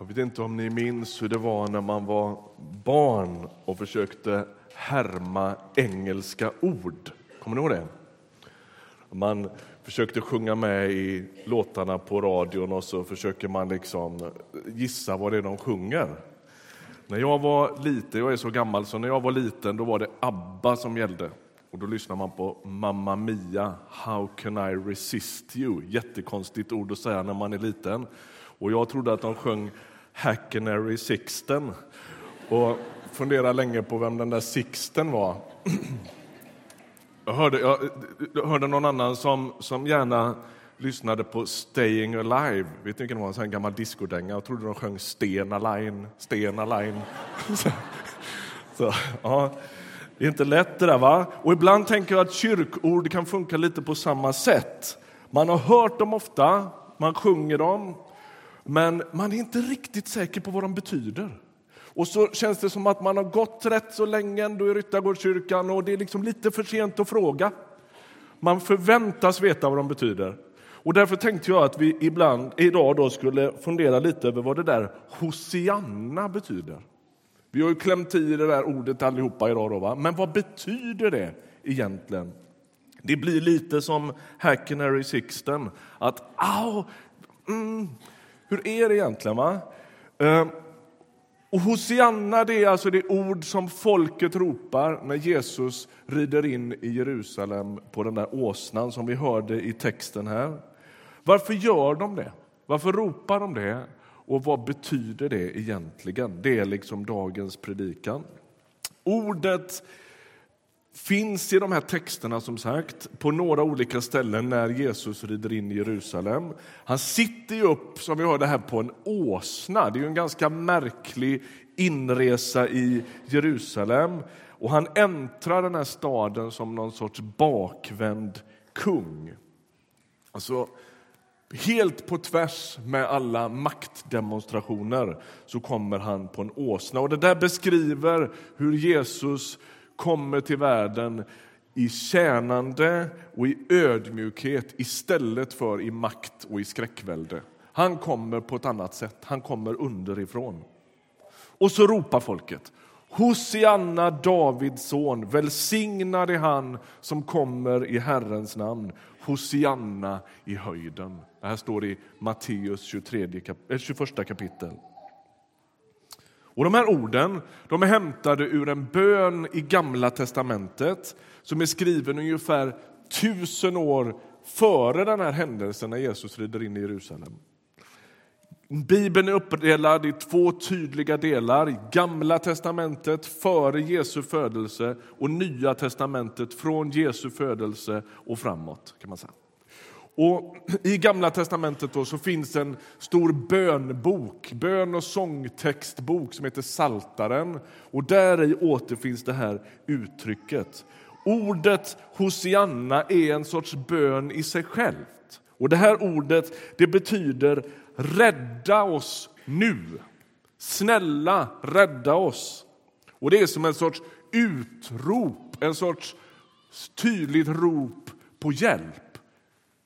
Jag vet inte om ni minns hur det var när man var barn och försökte härma engelska ord. Kommer ni ihåg det? Man försökte sjunga med i låtarna på radion och så försöker man liksom gissa vad det är de sjunger. När jag var liten, jag är så gammal, så när jag var liten då var det ABBA som gällde. Och då lyssnar man på Mamma Mia, How can I resist you? Jättekonstigt ord att säga när man är liten. Och jag trodde att de sjöng Hackenary Sixten och funderade länge på vem den där Sixten var. Jag hörde, jag, hörde någon annan som, som gärna lyssnade på Staying Alive. Vet ni vilken det var? En gammal discodänga. Jag trodde de sjöng Stena Line, Stena Line. Så, så, ja. Det är inte lätt det där va? Och ibland tänker jag att kyrkord kan funka lite på samma sätt. Man har hört dem ofta, man sjunger dem, men man är inte riktigt säker på vad de betyder. Och så känns det som att man har gått rätt så länge ändå i Ryttargårdskyrkan och det är liksom lite för sent att fråga. Man förväntas veta vad de betyder. Och därför tänkte jag att vi ibland idag då skulle fundera lite över vad det där Hosianna betyder. Vi har ju klämt i det där ordet allihopa idag, då, va? men vad betyder det egentligen? Det blir lite som Hackenary Sixten, att au, mm, hur är det egentligen? va? Ehm, och Hosianna det är alltså det ord som folket ropar när Jesus rider in i Jerusalem på den där åsnan som vi hörde i texten här. Varför gör de det? Varför ropar de det? Och vad betyder det egentligen? Det är liksom dagens predikan. Ordet finns i de här texterna som sagt på några olika ställen när Jesus rider in i Jerusalem. Han sitter ju upp, som vi hörde här, på en åsna. Det är ju en ganska märklig inresa i Jerusalem. Och han äntrar den här staden som någon sorts bakvänd kung. Alltså, Helt på tvärs med alla maktdemonstrationer så kommer han på en åsna. Och Det där beskriver hur Jesus kommer till världen i tjänande och i ödmjukhet istället för i makt och i skräckvälde. Han kommer på ett annat sätt. Han kommer underifrån. Och så ropar folket. Hosianna, Davids son, välsignad är han som kommer i Herrens namn. Hosianna i höjden. Det här står i Matteus 23 21 eh, kapitel. Och de här orden de är hämtade ur en bön i Gamla testamentet som är skriven ungefär tusen år före den här händelsen när Jesus rider in i Jerusalem. Bibeln är uppdelad i två tydliga delar. Gamla testamentet före Jesu födelse och Nya testamentet från Jesu födelse och framåt. kan man säga. Och I Gamla testamentet då så finns en stor bönbok, bön och sångtextbok som heter Saltaren. Och där i återfinns det här uttrycket. Ordet Hosianna är en sorts bön i sig självt. Och Det här ordet det betyder rädda oss nu. Snälla, rädda oss. Och Det är som en sorts utrop, en sorts tydligt rop på hjälp.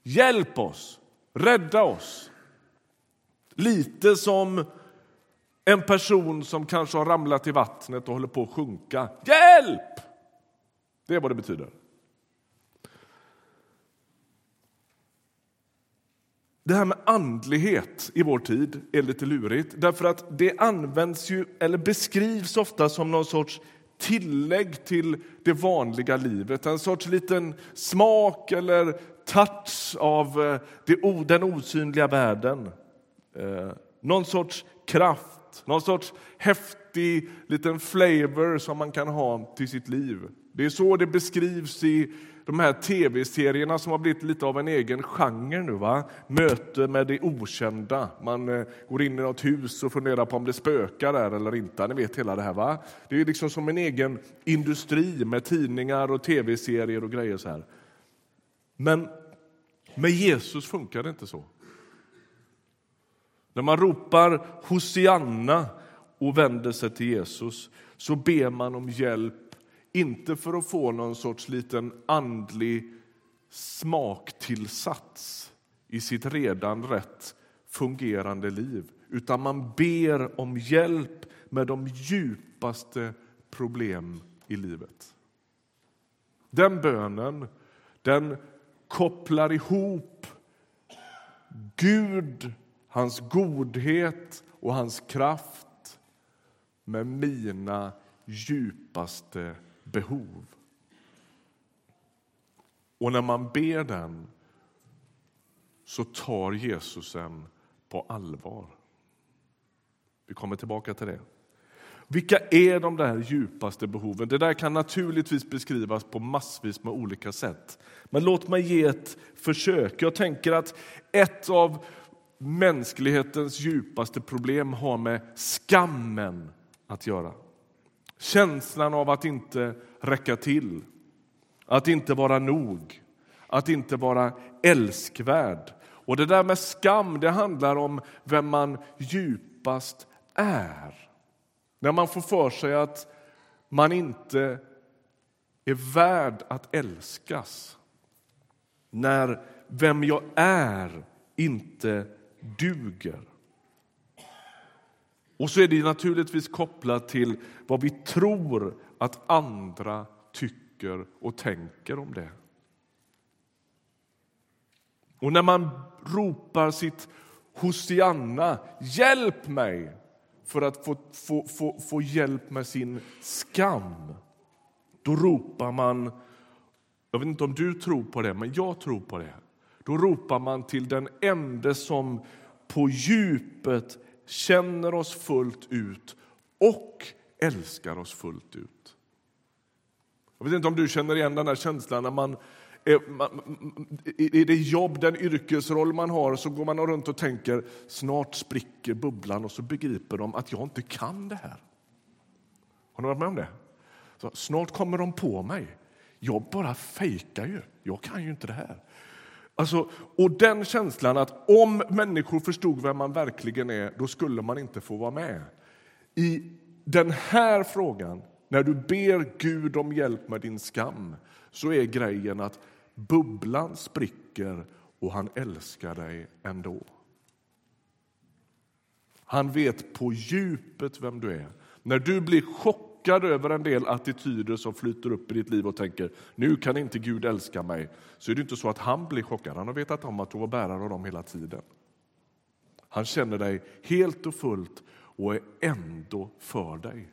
Hjälp oss, rädda oss. Lite som en person som kanske har ramlat i vattnet och håller på att sjunka. Hjälp! Det är vad det betyder. Det här med andlighet i vår tid är lite lurigt därför att det används ju, eller beskrivs ofta som någon sorts tillägg till det vanliga livet. En sorts liten smak eller touch av eh, den osynliga världen. Eh, någon sorts kraft, någon sorts häftig liten flavor som man kan ha till sitt liv. Det är så det beskrivs i de här tv-serierna som har blivit lite av en egen genre nu. Va? Möte med det okända. Man eh, går in i något hus och funderar på om det spökar där eller inte. Ni vet hela det här. Va? Det är liksom som en egen industri med tidningar och tv-serier och grejer. så här. Men med Jesus funkar det inte så. När man ropar Hosianna och vänder sig till Jesus så ber man om hjälp, inte för att få någon sorts liten andlig smaktillsats i sitt redan rätt fungerande liv utan man ber om hjälp med de djupaste problem i livet. Den bönen den kopplar ihop Gud, hans godhet och hans kraft med mina djupaste behov. Och när man ber den så tar Jesus en på allvar. Vi kommer tillbaka till det. Vilka är de där djupaste behoven? Det där kan naturligtvis beskrivas på massvis med olika sätt. Men låt mig ge ett försök. Jag tänker att ett av mänsklighetens djupaste problem har med skammen att göra. Känslan av att inte räcka till, att inte vara nog, att inte vara älskvärd. Och det där med skam, det handlar om vem man djupast är. När man får för sig att man inte är värd att älskas. När vem jag är inte duger. Och så är det naturligtvis kopplat till vad vi tror att andra tycker och tänker om det. Och när man ropar sitt Hosianna, hjälp mig, för att få, få, få, få hjälp med sin skam, då ropar man... Jag vet inte om du tror på det, men jag tror på det. Då ropar man till den ende som på djupet känner oss fullt ut och älskar oss fullt ut. Jag vet inte om du känner igen den här känslan när man Eh, i det jobb, den yrkesroll man har, så går man runt och tänker snart spricker bubblan och så begriper de att jag inte kan det här. Har ni varit med om det? Så, snart kommer de på mig. Jag bara fejkar ju. Jag kan ju inte det här. Alltså, och den känslan att om människor förstod vem man verkligen är, då skulle man inte få vara med. I den här frågan, när du ber Gud om hjälp med din skam, så är grejen att Bubblan spricker och han älskar dig ändå. Han vet på djupet vem du är. När du blir chockad över en del attityder som flyter upp i ditt liv och tänker nu kan inte Gud älska mig, så är det inte så att han blir chockad. Han har vetat om att du var bärare av dem hela tiden. Han känner dig helt och fullt och är ändå för dig.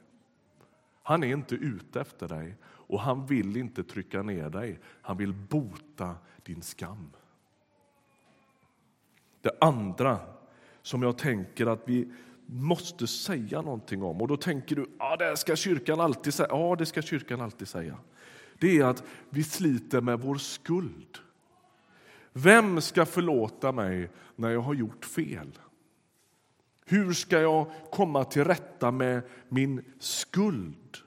Han är inte ute efter dig och han vill inte trycka ner dig. Han vill bota din skam. Det andra som jag tänker att vi måste säga någonting om, och då tänker du ah, det ska kyrkan alltid säga. Ja, det ska kyrkan alltid säga. Det är att vi sliter med vår skuld. Vem ska förlåta mig när jag har gjort fel? Hur ska jag komma till rätta med min skuld?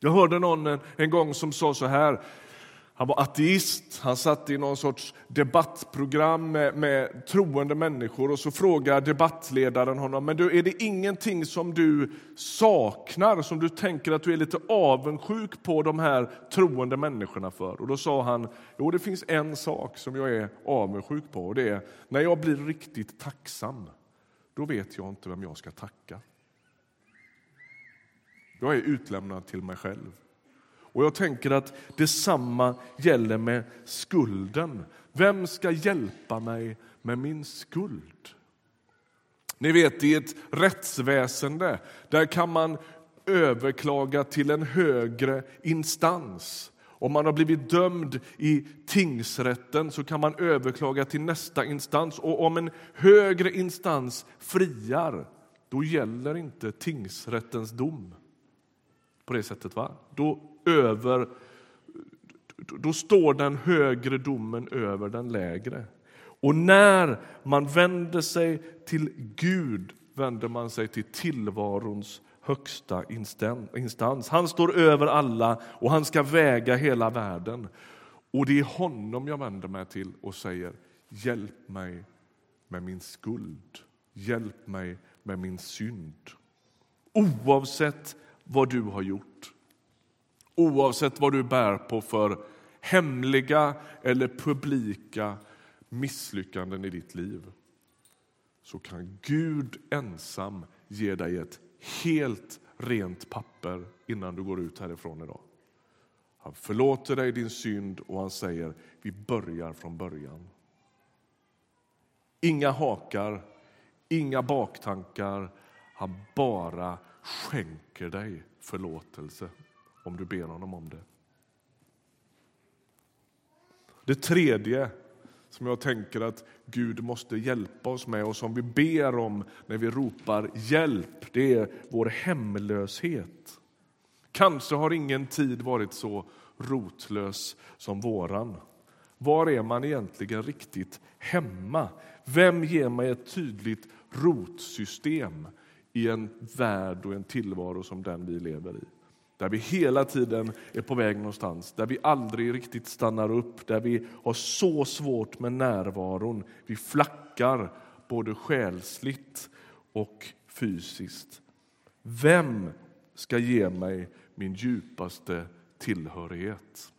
Jag hörde någon en, en gång som sa så här. Han var ateist. Han satt i någon sorts debattprogram med, med troende människor och så frågar debattledaren honom men du, är det ingenting som du saknar, som du tänker att du är lite avundsjuk på de här troende människorna för? Och Då sa han jo, det finns en sak som jag är avundsjuk på och det är när jag blir riktigt tacksam. Då vet jag inte vem jag ska tacka. Jag är utlämnad till mig själv. Och jag tänker att detsamma gäller med skulden. Vem ska hjälpa mig med min skuld? Ni vet, i ett rättsväsende där kan man överklaga till en högre instans. Om man har blivit dömd i tingsrätten så kan man överklaga till nästa instans. Och om en högre instans friar, då gäller inte tingsrättens dom på det sättet. Va? Då, över, då står den högre domen över den lägre. Och när man vänder sig till Gud vänder man sig till tillvarons högsta instans. Han står över alla och han ska väga hela världen. Och det är honom jag vänder mig till och säger hjälp mig med min skuld. Hjälp mig med min synd. Oavsett vad du har gjort. Oavsett vad du bär på för hemliga eller publika misslyckanden i ditt liv så kan Gud ensam ge dig ett helt rent papper innan du går ut härifrån idag. Han förlåter dig din synd och han säger vi börjar från början. Inga hakar, inga baktankar. Han bara skänker dig förlåtelse om du ber honom om det. Det tredje som jag tänker att Gud måste hjälpa oss med och som vi ber om när vi ropar hjälp, det är vår hemlöshet. Kanske har ingen tid varit så rotlös som våran. Var är man egentligen riktigt hemma? Vem ger mig ett tydligt rotsystem i en värld och en tillvaro som den vi lever i? Där vi hela tiden är på väg någonstans, där vi aldrig riktigt stannar upp, där vi har så svårt med närvaron. Vi flackar både själsligt och fysiskt. Vem ska ge mig min djupaste tillhörighet?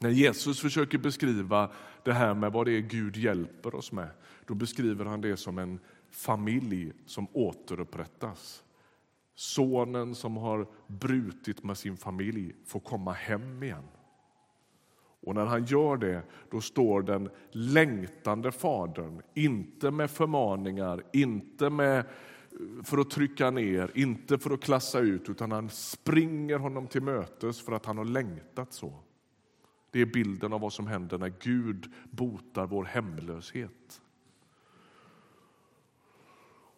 När Jesus försöker beskriva det här med vad det är Gud hjälper oss med, då beskriver han det som en familj som återupprättas. Sonen som har brutit med sin familj får komma hem igen. Och när han gör det, då står den längtande fadern, inte med förmaningar, inte med eh, för att trycka ner, inte för att klassa ut, utan han springer honom till mötes för att han har längtat så. Det är bilden av vad som händer när Gud botar vår hemlöshet.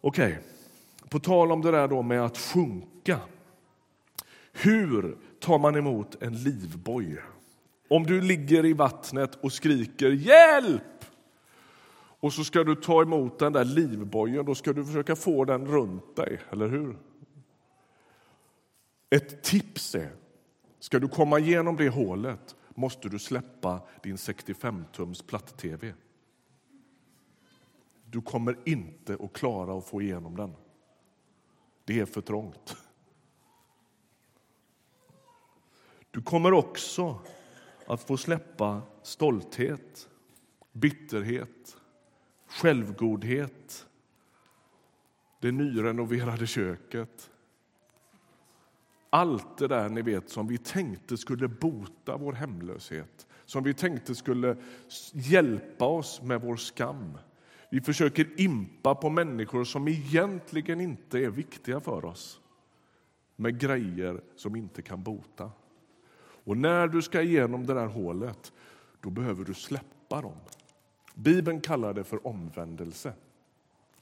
Okej, okay. på tal om det där då med att sjunka. Hur tar man emot en livboj? Om du ligger i vattnet och skriker hjälp och så ska du ta emot den där livbojen, då ska du försöka få den runt dig, eller hur? Ett tips är, ska du komma igenom det hålet måste du släppa din 65-tums platt-tv. Du kommer inte att klara att få igenom den. Det är för trångt. Du kommer också att få släppa stolthet, bitterhet, självgodhet, det nyrenoverade köket. Allt det där ni vet som vi tänkte skulle bota vår hemlöshet, som vi tänkte skulle hjälpa oss med vår skam. Vi försöker impa på människor som egentligen inte är viktiga för oss med grejer som inte kan bota. Och när du ska igenom det där hålet, då behöver du släppa dem. Bibeln kallar det för omvändelse.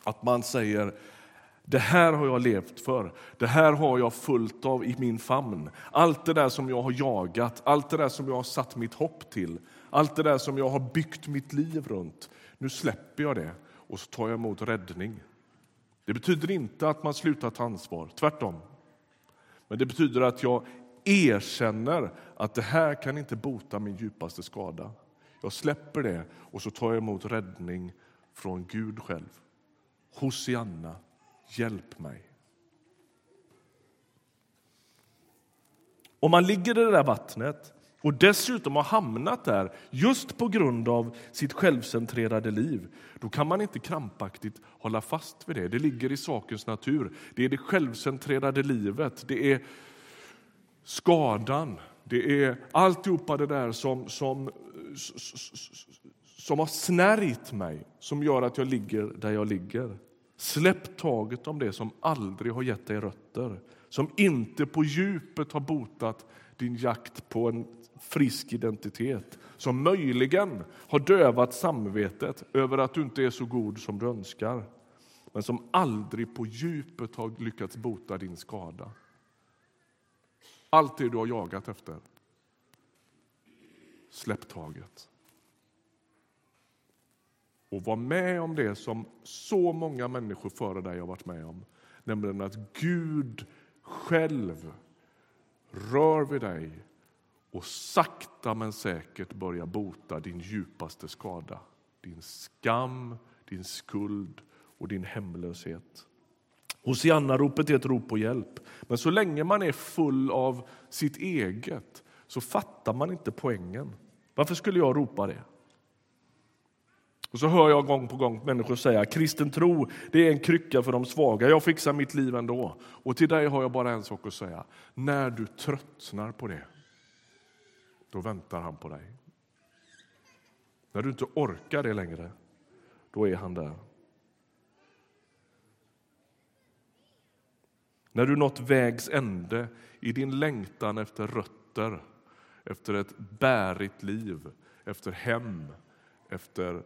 Att man säger det här har jag levt för, det här har jag fullt av i min famn. Allt det där som jag har jagat, allt det där som jag har satt mitt hopp till, allt det där som jag har byggt mitt liv runt. Nu släpper jag det och så tar jag emot räddning. Det betyder inte att man slutar ta ansvar, tvärtom. Men det betyder att jag erkänner att det här kan inte bota min djupaste skada. Jag släpper det och så tar jag emot räddning från Gud själv. Hosianna, hjälp mig. Om man ligger i det där vattnet och dessutom har hamnat där just på grund av sitt självcentrerade liv, då kan man inte krampaktigt hålla fast vid det. Det ligger i sakens natur. Det är det självcentrerade livet, det är skadan, det är alltihopa det där som, som, som har snärjt mig, som gör att jag ligger där jag ligger. Släpp taget om det som aldrig har gett dig rötter, som inte på djupet har botat din jakt på en frisk identitet, som möjligen har dövat samvetet över att du inte är så god som du önskar, men som aldrig på djupet har lyckats bota din skada. Allt det du har jagat efter. Släpp taget. Och var med om det som så många människor före dig har varit med om. Nämligen att Gud själv rör vid dig och sakta men säkert börjar bota din djupaste skada. Din skam, din skuld och din hemlöshet. Hosianna-ropet är ett rop på hjälp. Men så länge man är full av sitt eget så fattar man inte poängen. Varför skulle jag ropa det? Och så hör jag gång på gång människor säga kristen tro det är en krycka för de svaga. Jag fixar mitt liv ändå. Och till dig har jag bara en sak att säga. När du tröttnar på det, då väntar han på dig. När du inte orkar det längre, då är han där. När du nått vägs ände i din längtan efter rötter, efter ett bärigt liv, efter hem, efter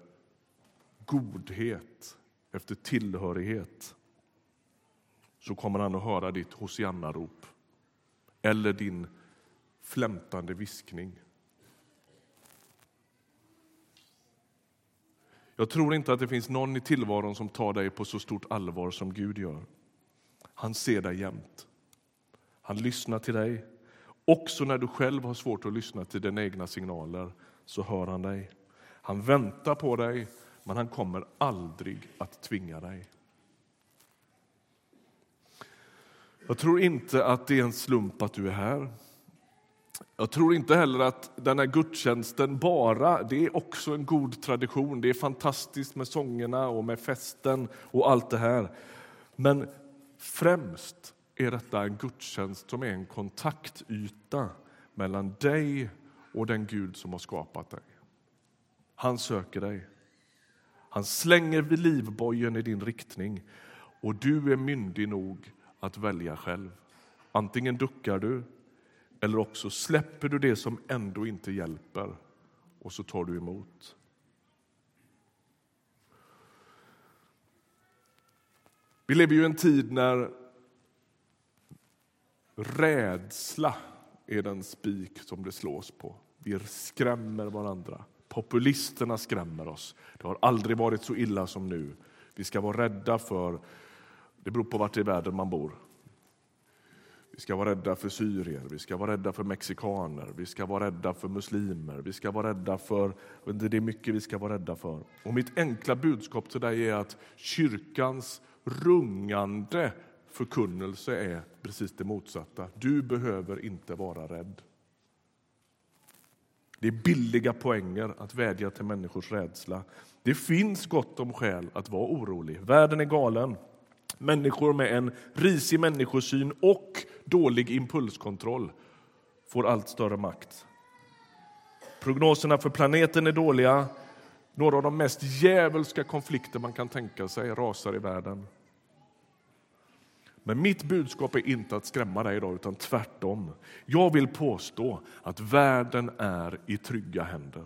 godhet, efter tillhörighet så kommer han att höra ditt hosianna-rop eller din flämtande viskning. Jag tror inte att det finns någon i tillvaron som tar dig på så stort allvar som Gud gör. Han ser dig jämt. Han lyssnar till dig. Också när du själv har svårt att lyssna till dina egna signaler så hör han dig. Han väntar på dig, men han kommer aldrig att tvinga dig. Jag tror inte att det är en slump att du är här. Jag tror inte heller att den här gudstjänsten bara, det är också en god tradition. Det är fantastiskt med sångerna och med festen och allt det här. Men främst är detta en gudstjänst som är en kontaktyta mellan dig och den Gud som har skapat dig. Han söker dig. Han slänger vid livbojen i din riktning och du är myndig nog att välja själv. Antingen duckar du eller också släpper du det som ändå inte hjälper och så tar du emot. Vi lever ju i en tid när rädsla är den spik som det slås på. Vi skrämmer varandra. Populisterna skrämmer oss. Det har aldrig varit så illa som nu. Vi ska vara rädda för... Det beror på vart i världen man bor. Vi ska vara rädda för syrier, vi ska vara rädda för mexikaner, vi ska vara rädda för muslimer, vi ska vara rädda för... Det är mycket vi ska vara rädda för. Och mitt enkla budskap till dig är att kyrkans rungande förkunnelse är precis det motsatta. Du behöver inte vara rädd. Det är billiga poänger att vädja till människors rädsla. Det finns gott om skäl att vara orolig. Världen är galen. Människor med en risig människosyn och dålig impulskontroll får allt större makt. Prognoserna för planeten är dåliga. Några av de mest djävulska konflikter man kan tänka sig rasar i världen. Men mitt budskap är inte att skrämma dig idag, utan tvärtom. Jag vill påstå att världen är i trygga händer.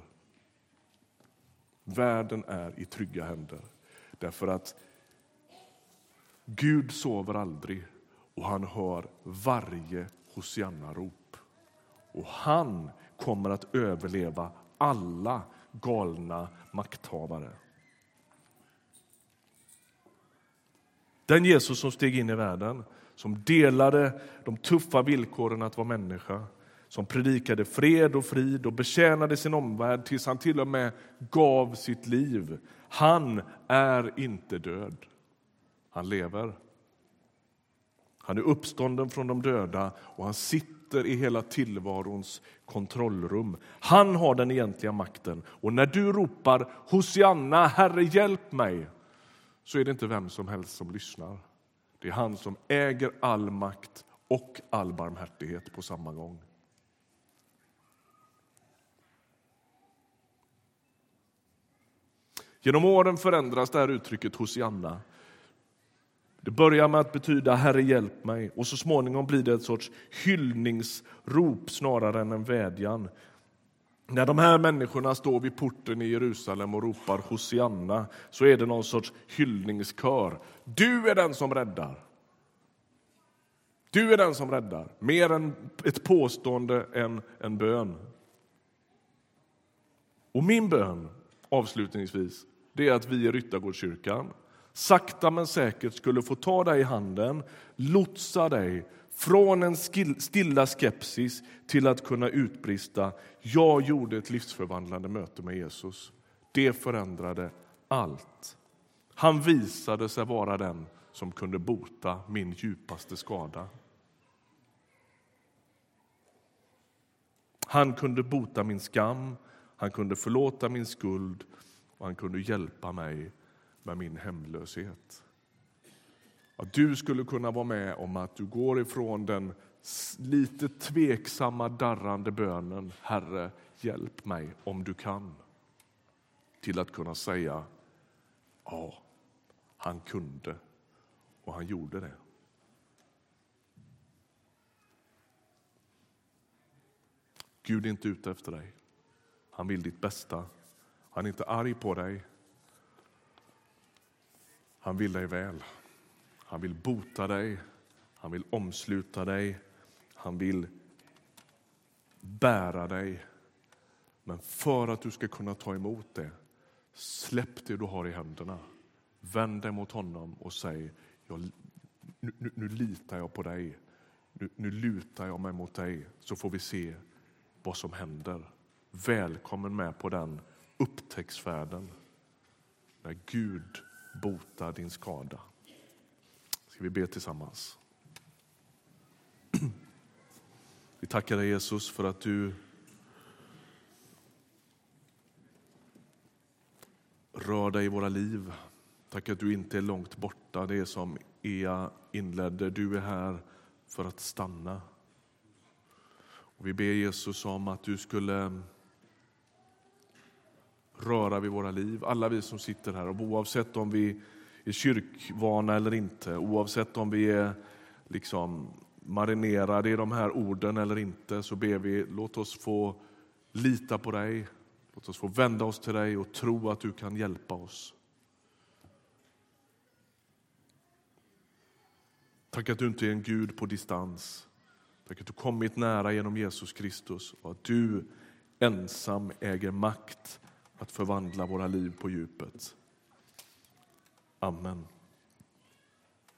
Världen är i trygga händer. Därför att Gud sover aldrig och han hör varje Hosianna-rop. Och han kommer att överleva alla galna makthavare. Den Jesus som steg in i världen, som delade de tuffa villkoren att vara människa, som predikade fred och frid och betjänade sin omvärld tills han till och med gav sitt liv. Han är inte död. Han lever. Han är uppstånden från de döda och han sitter i hela tillvarons kontrollrum. Han har den egentliga makten. Och när du ropar Hosianna, Herre hjälp mig, så är det inte vem som helst som lyssnar. Det är han som äger all makt och all barmhärtighet på samma gång. Genom åren förändras det här uttrycket Hosianna det börjar med att betyda Herre hjälp mig och så småningom blir det ett sorts hyllningsrop snarare än en vädjan. När de här människorna står vid porten i Jerusalem och ropar Hosianna så är det någon sorts hyllningskör. Du är den som räddar. Du är den som räddar. Mer än ett påstående än en bön. Och min bön, avslutningsvis, det är att vi i Ryttargårdskyrkan sakta men säkert skulle få ta dig i handen, lotsa dig från en stilla skepsis till att kunna utbrista jag gjorde ett livsförvandlande möte med Jesus. Det förändrade allt. Han visade sig vara den som kunde bota min djupaste skada. Han kunde bota min skam, han kunde förlåta min skuld och han kunde hjälpa mig med min hemlöshet. Att du skulle kunna vara med om att du går ifrån den lite tveksamma, darrande bönen Herre, hjälp mig om du kan till att kunna säga ja, han kunde och han gjorde det. Gud är inte ute efter dig. Han vill ditt bästa. Han är inte arg på dig. Han vill dig väl. Han vill bota dig. Han vill omsluta dig. Han vill bära dig. Men för att du ska kunna ta emot det, släpp det du har i händerna. Vänd dig mot honom och säg, jag, nu, nu, nu litar jag på dig. Nu, nu lutar jag mig mot dig, så får vi se vad som händer. Välkommen med på den upptäcktsfärden när Gud botar din skada. Ska vi be tillsammans? Vi tackar dig Jesus för att du rör dig i våra liv. Tack att du inte är långt borta. Det är som Ea inledde. Du är här för att stanna. Och vi ber Jesus om att du skulle röra vid våra liv, alla vi som sitter här. Och oavsett om vi kyrkvana eller inte, oavsett om vi är liksom marinerade i de här orden eller inte, så ber vi låt oss få lita på dig. Låt oss få vända oss till dig och tro att du kan hjälpa oss. Tack att du inte är en Gud på distans. Tack att du kommit nära genom Jesus Kristus och att du ensam äger makt att förvandla våra liv på djupet. Amen.